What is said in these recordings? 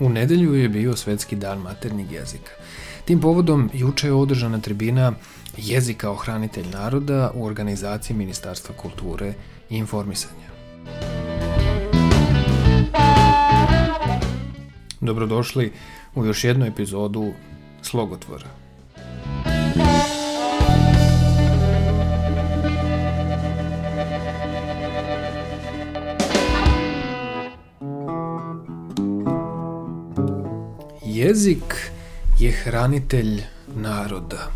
U nedelju je bio Svetski dan maternjeg jezika. Tim povodom juče je održana tribina jezika ohranitelj naroda u organizaciji Ministarstva kulture i informisanja. Dobrodošli u još jednu epizodu Slogotvora. Jezik je hranitelj naroda.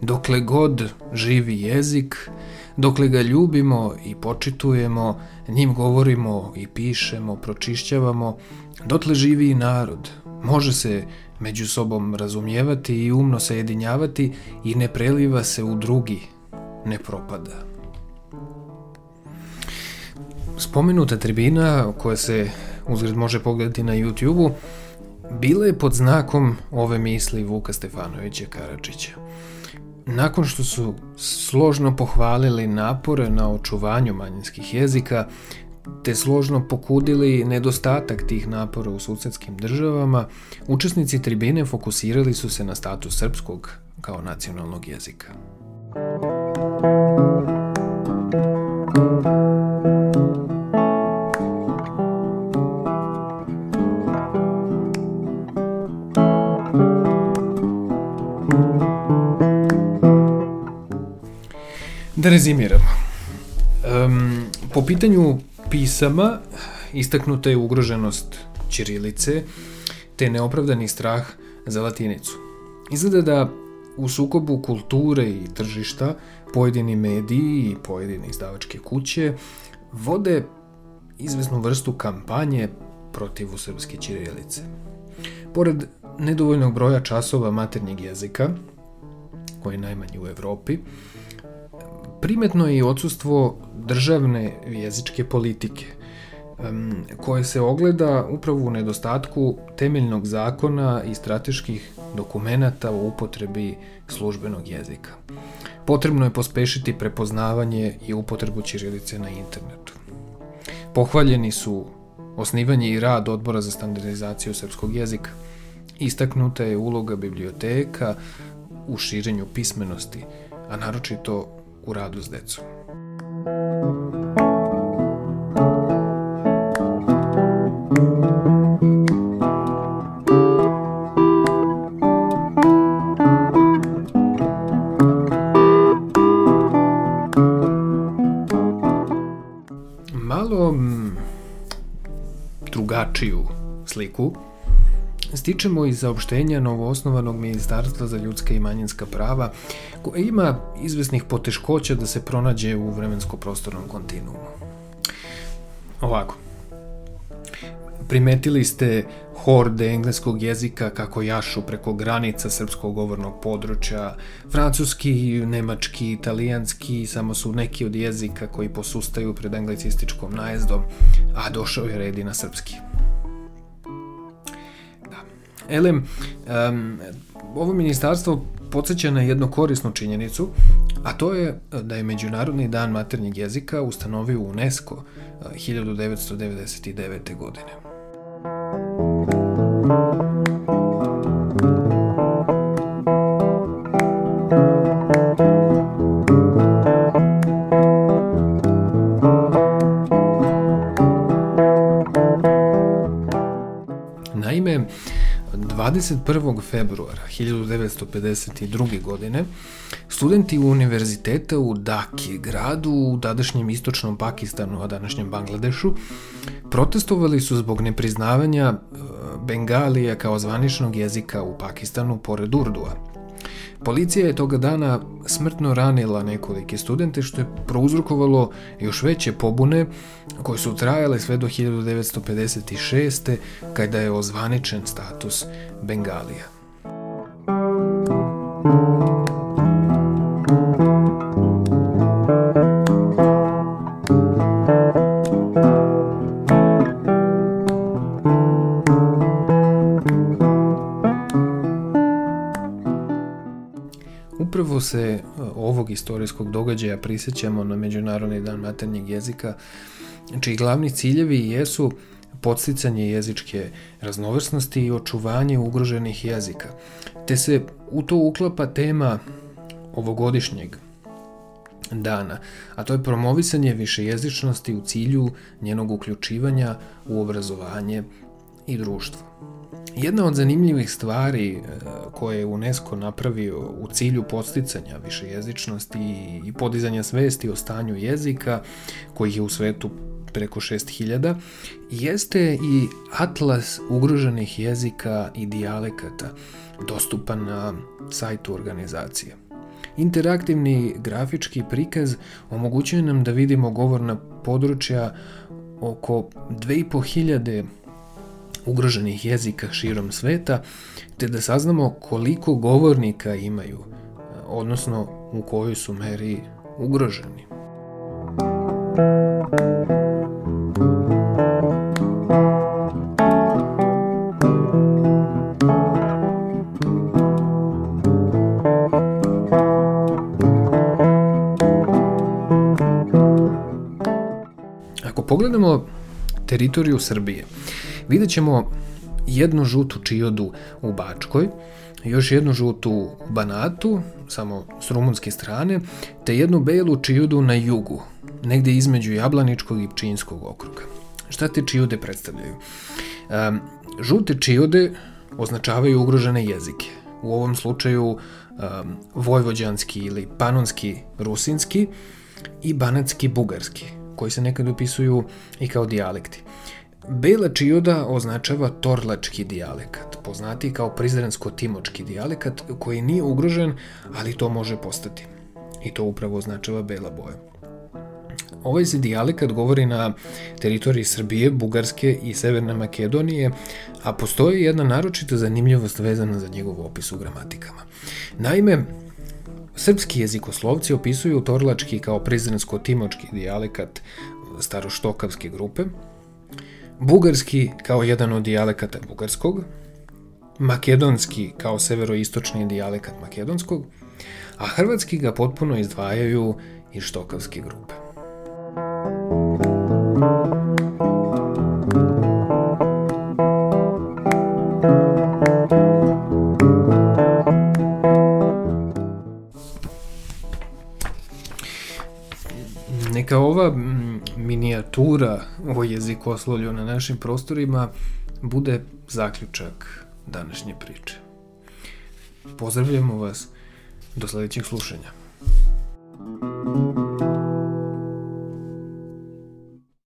Dokle god živi jezik, dokle ga ljubimo i počitujemo, njim govorimo i pišemo, pročišćavamo, dotle živi i narod. Može se među sobom razumijevati i umno se jedinjavati i ne preliva se u drugi, ne propada. Spomenuta tribina koja se uzgred može pogledati na YouTube-u bila je pod znakom ove misli Vuka Stefanovića Karadžića. Nakon što su složno pohvalili napore na očuvanju manjinskih jezika, te složno pokudili nedostatak tih napora u susedskim državama, učesnici tribine fokusirali su se na status srpskog kao nacionalnog jezika. Da rezimiramo. Um, po pitanju pisama istaknuta je ugroženost Ćirilice te neopravdani strah za latinicu. Izgleda da u sukobu kulture i tržišta pojedini mediji i pojedine izdavačke kuće vode izvesnu vrstu kampanje protiv srpske ćirilice. Pored nedovoljnog broja časova maternjeg jezika, koji je najmanji u Evropi, primetno je i odsustvo državne jezičke politike, koje se ogleda upravo u nedostatku temeljnog zakona i strateških dokumenata u upotrebi službenog jezika. Potrebno je pospešiti prepoznavanje i upotrebu ćirilice na internetu. Pohvaljeni su osnivanje i rad odbora za standardizaciju srpskog jezika. Istaknuta je uloga biblioteka u širenju pismenosti, a naročito u radu s decom. Malo mm, drugačiju sliku stičemo iz saopštenja novoosnovanog Ministarstva za ljudska i manjinska prava, koje ima izvesnih poteškoća da se pronađe u vremensko-prostornom kontinuumu. Ovako, primetili ste horde engleskog jezika kako jašu preko granica srpskog govornog područja, francuski, nemački, italijanski, samo su neki od jezika koji posustaju pred anglicističkom najezdom, a došao je red i na srpski. Elem, um, ovo ministarstvo podsjeća na jednu korisnu činjenicu, a to je da je Međunarodni dan maternjeg jezika ustanovio UNESCO 1999. godine. Naime, 21. februara 1952. godine studenti univerziteta u Daki, gradu u tadašnjem istočnom Pakistanu, a današnjem Bangladešu, protestovali su zbog nepriznavanja e, Bengalija kao zvaničnog jezika u Pakistanu pored Urdua. Policija je toga dana smrtno ranila nekolike studente što je prouzrokovalo još veće pobune koje su trajale sve do 1956. kada je ozvaničen status Bengalija. Istorijskog događaja prisjećamo na Međunarodni dan maternjeg jezika, čiji glavni ciljevi jesu podsticanje jezičke raznovrsnosti i očuvanje ugroženih jezika, te se u to uklapa tema ovogodišnjeg dana, a to je promovisanje višejezičnosti u cilju njenog uključivanja u obrazovanje i društvo. Jedna od zanimljivih stvari e, koje je UNESCO napravio u cilju posticanja višejezičnosti i podizanja svesti o stanju jezika, kojih je u svetu preko 6000, jeste i atlas ugroženih jezika i dijalekata, dostupan na sajtu organizacije. Interaktivni grafički prikaz omogućuje nam da vidimo govorna područja oko 2500 ugroženih jezika širom sveta, te da saznamo koliko govornika imaju, odnosno u kojoj su meri ugroženi. Ako pogledamo teritoriju Srbije, vidjet ćemo jednu žutu čijodu u Bačkoj, još jednu žutu Banatu, samo s rumunske strane, te jednu belu čijudu na jugu, negde između Jablaničkog i Pčinskog okruga. Šta te čijude predstavljaju? Um, žute čijude označavaju ugrožene jezike. U ovom slučaju um, vojvođanski ili panonski rusinski i banatski bugarski, koji se nekad upisuju i kao dijalekti. Bela čijuda označava torlački dijalekat, poznati kao prizrensko-timočki dijalekat koji nije ugrožen, ali to može postati. I to upravo označava bela boja. Ovaj se dijalekat govori na teritoriji Srbije, Bugarske i Severne Makedonije, a postoji jedna naročita zanimljivost vezana za njegov opis u gramatikama. Naime, Srpski jezikoslovci opisuju torlački kao prizrensko-timočki dijalekat staroštokavske grupe, bugarski kao jedan od dijalekata bugarskog, makedonski kao severoistočni dijalekat makedonskog, a hrvatski ga potpuno izdvajaju iz štokavske grupe. Neka minijatura o jezikoslovlju na našim prostorima bude zaključak današnje priče. Pozdravljamo vas do sledećeg slušanja. thank you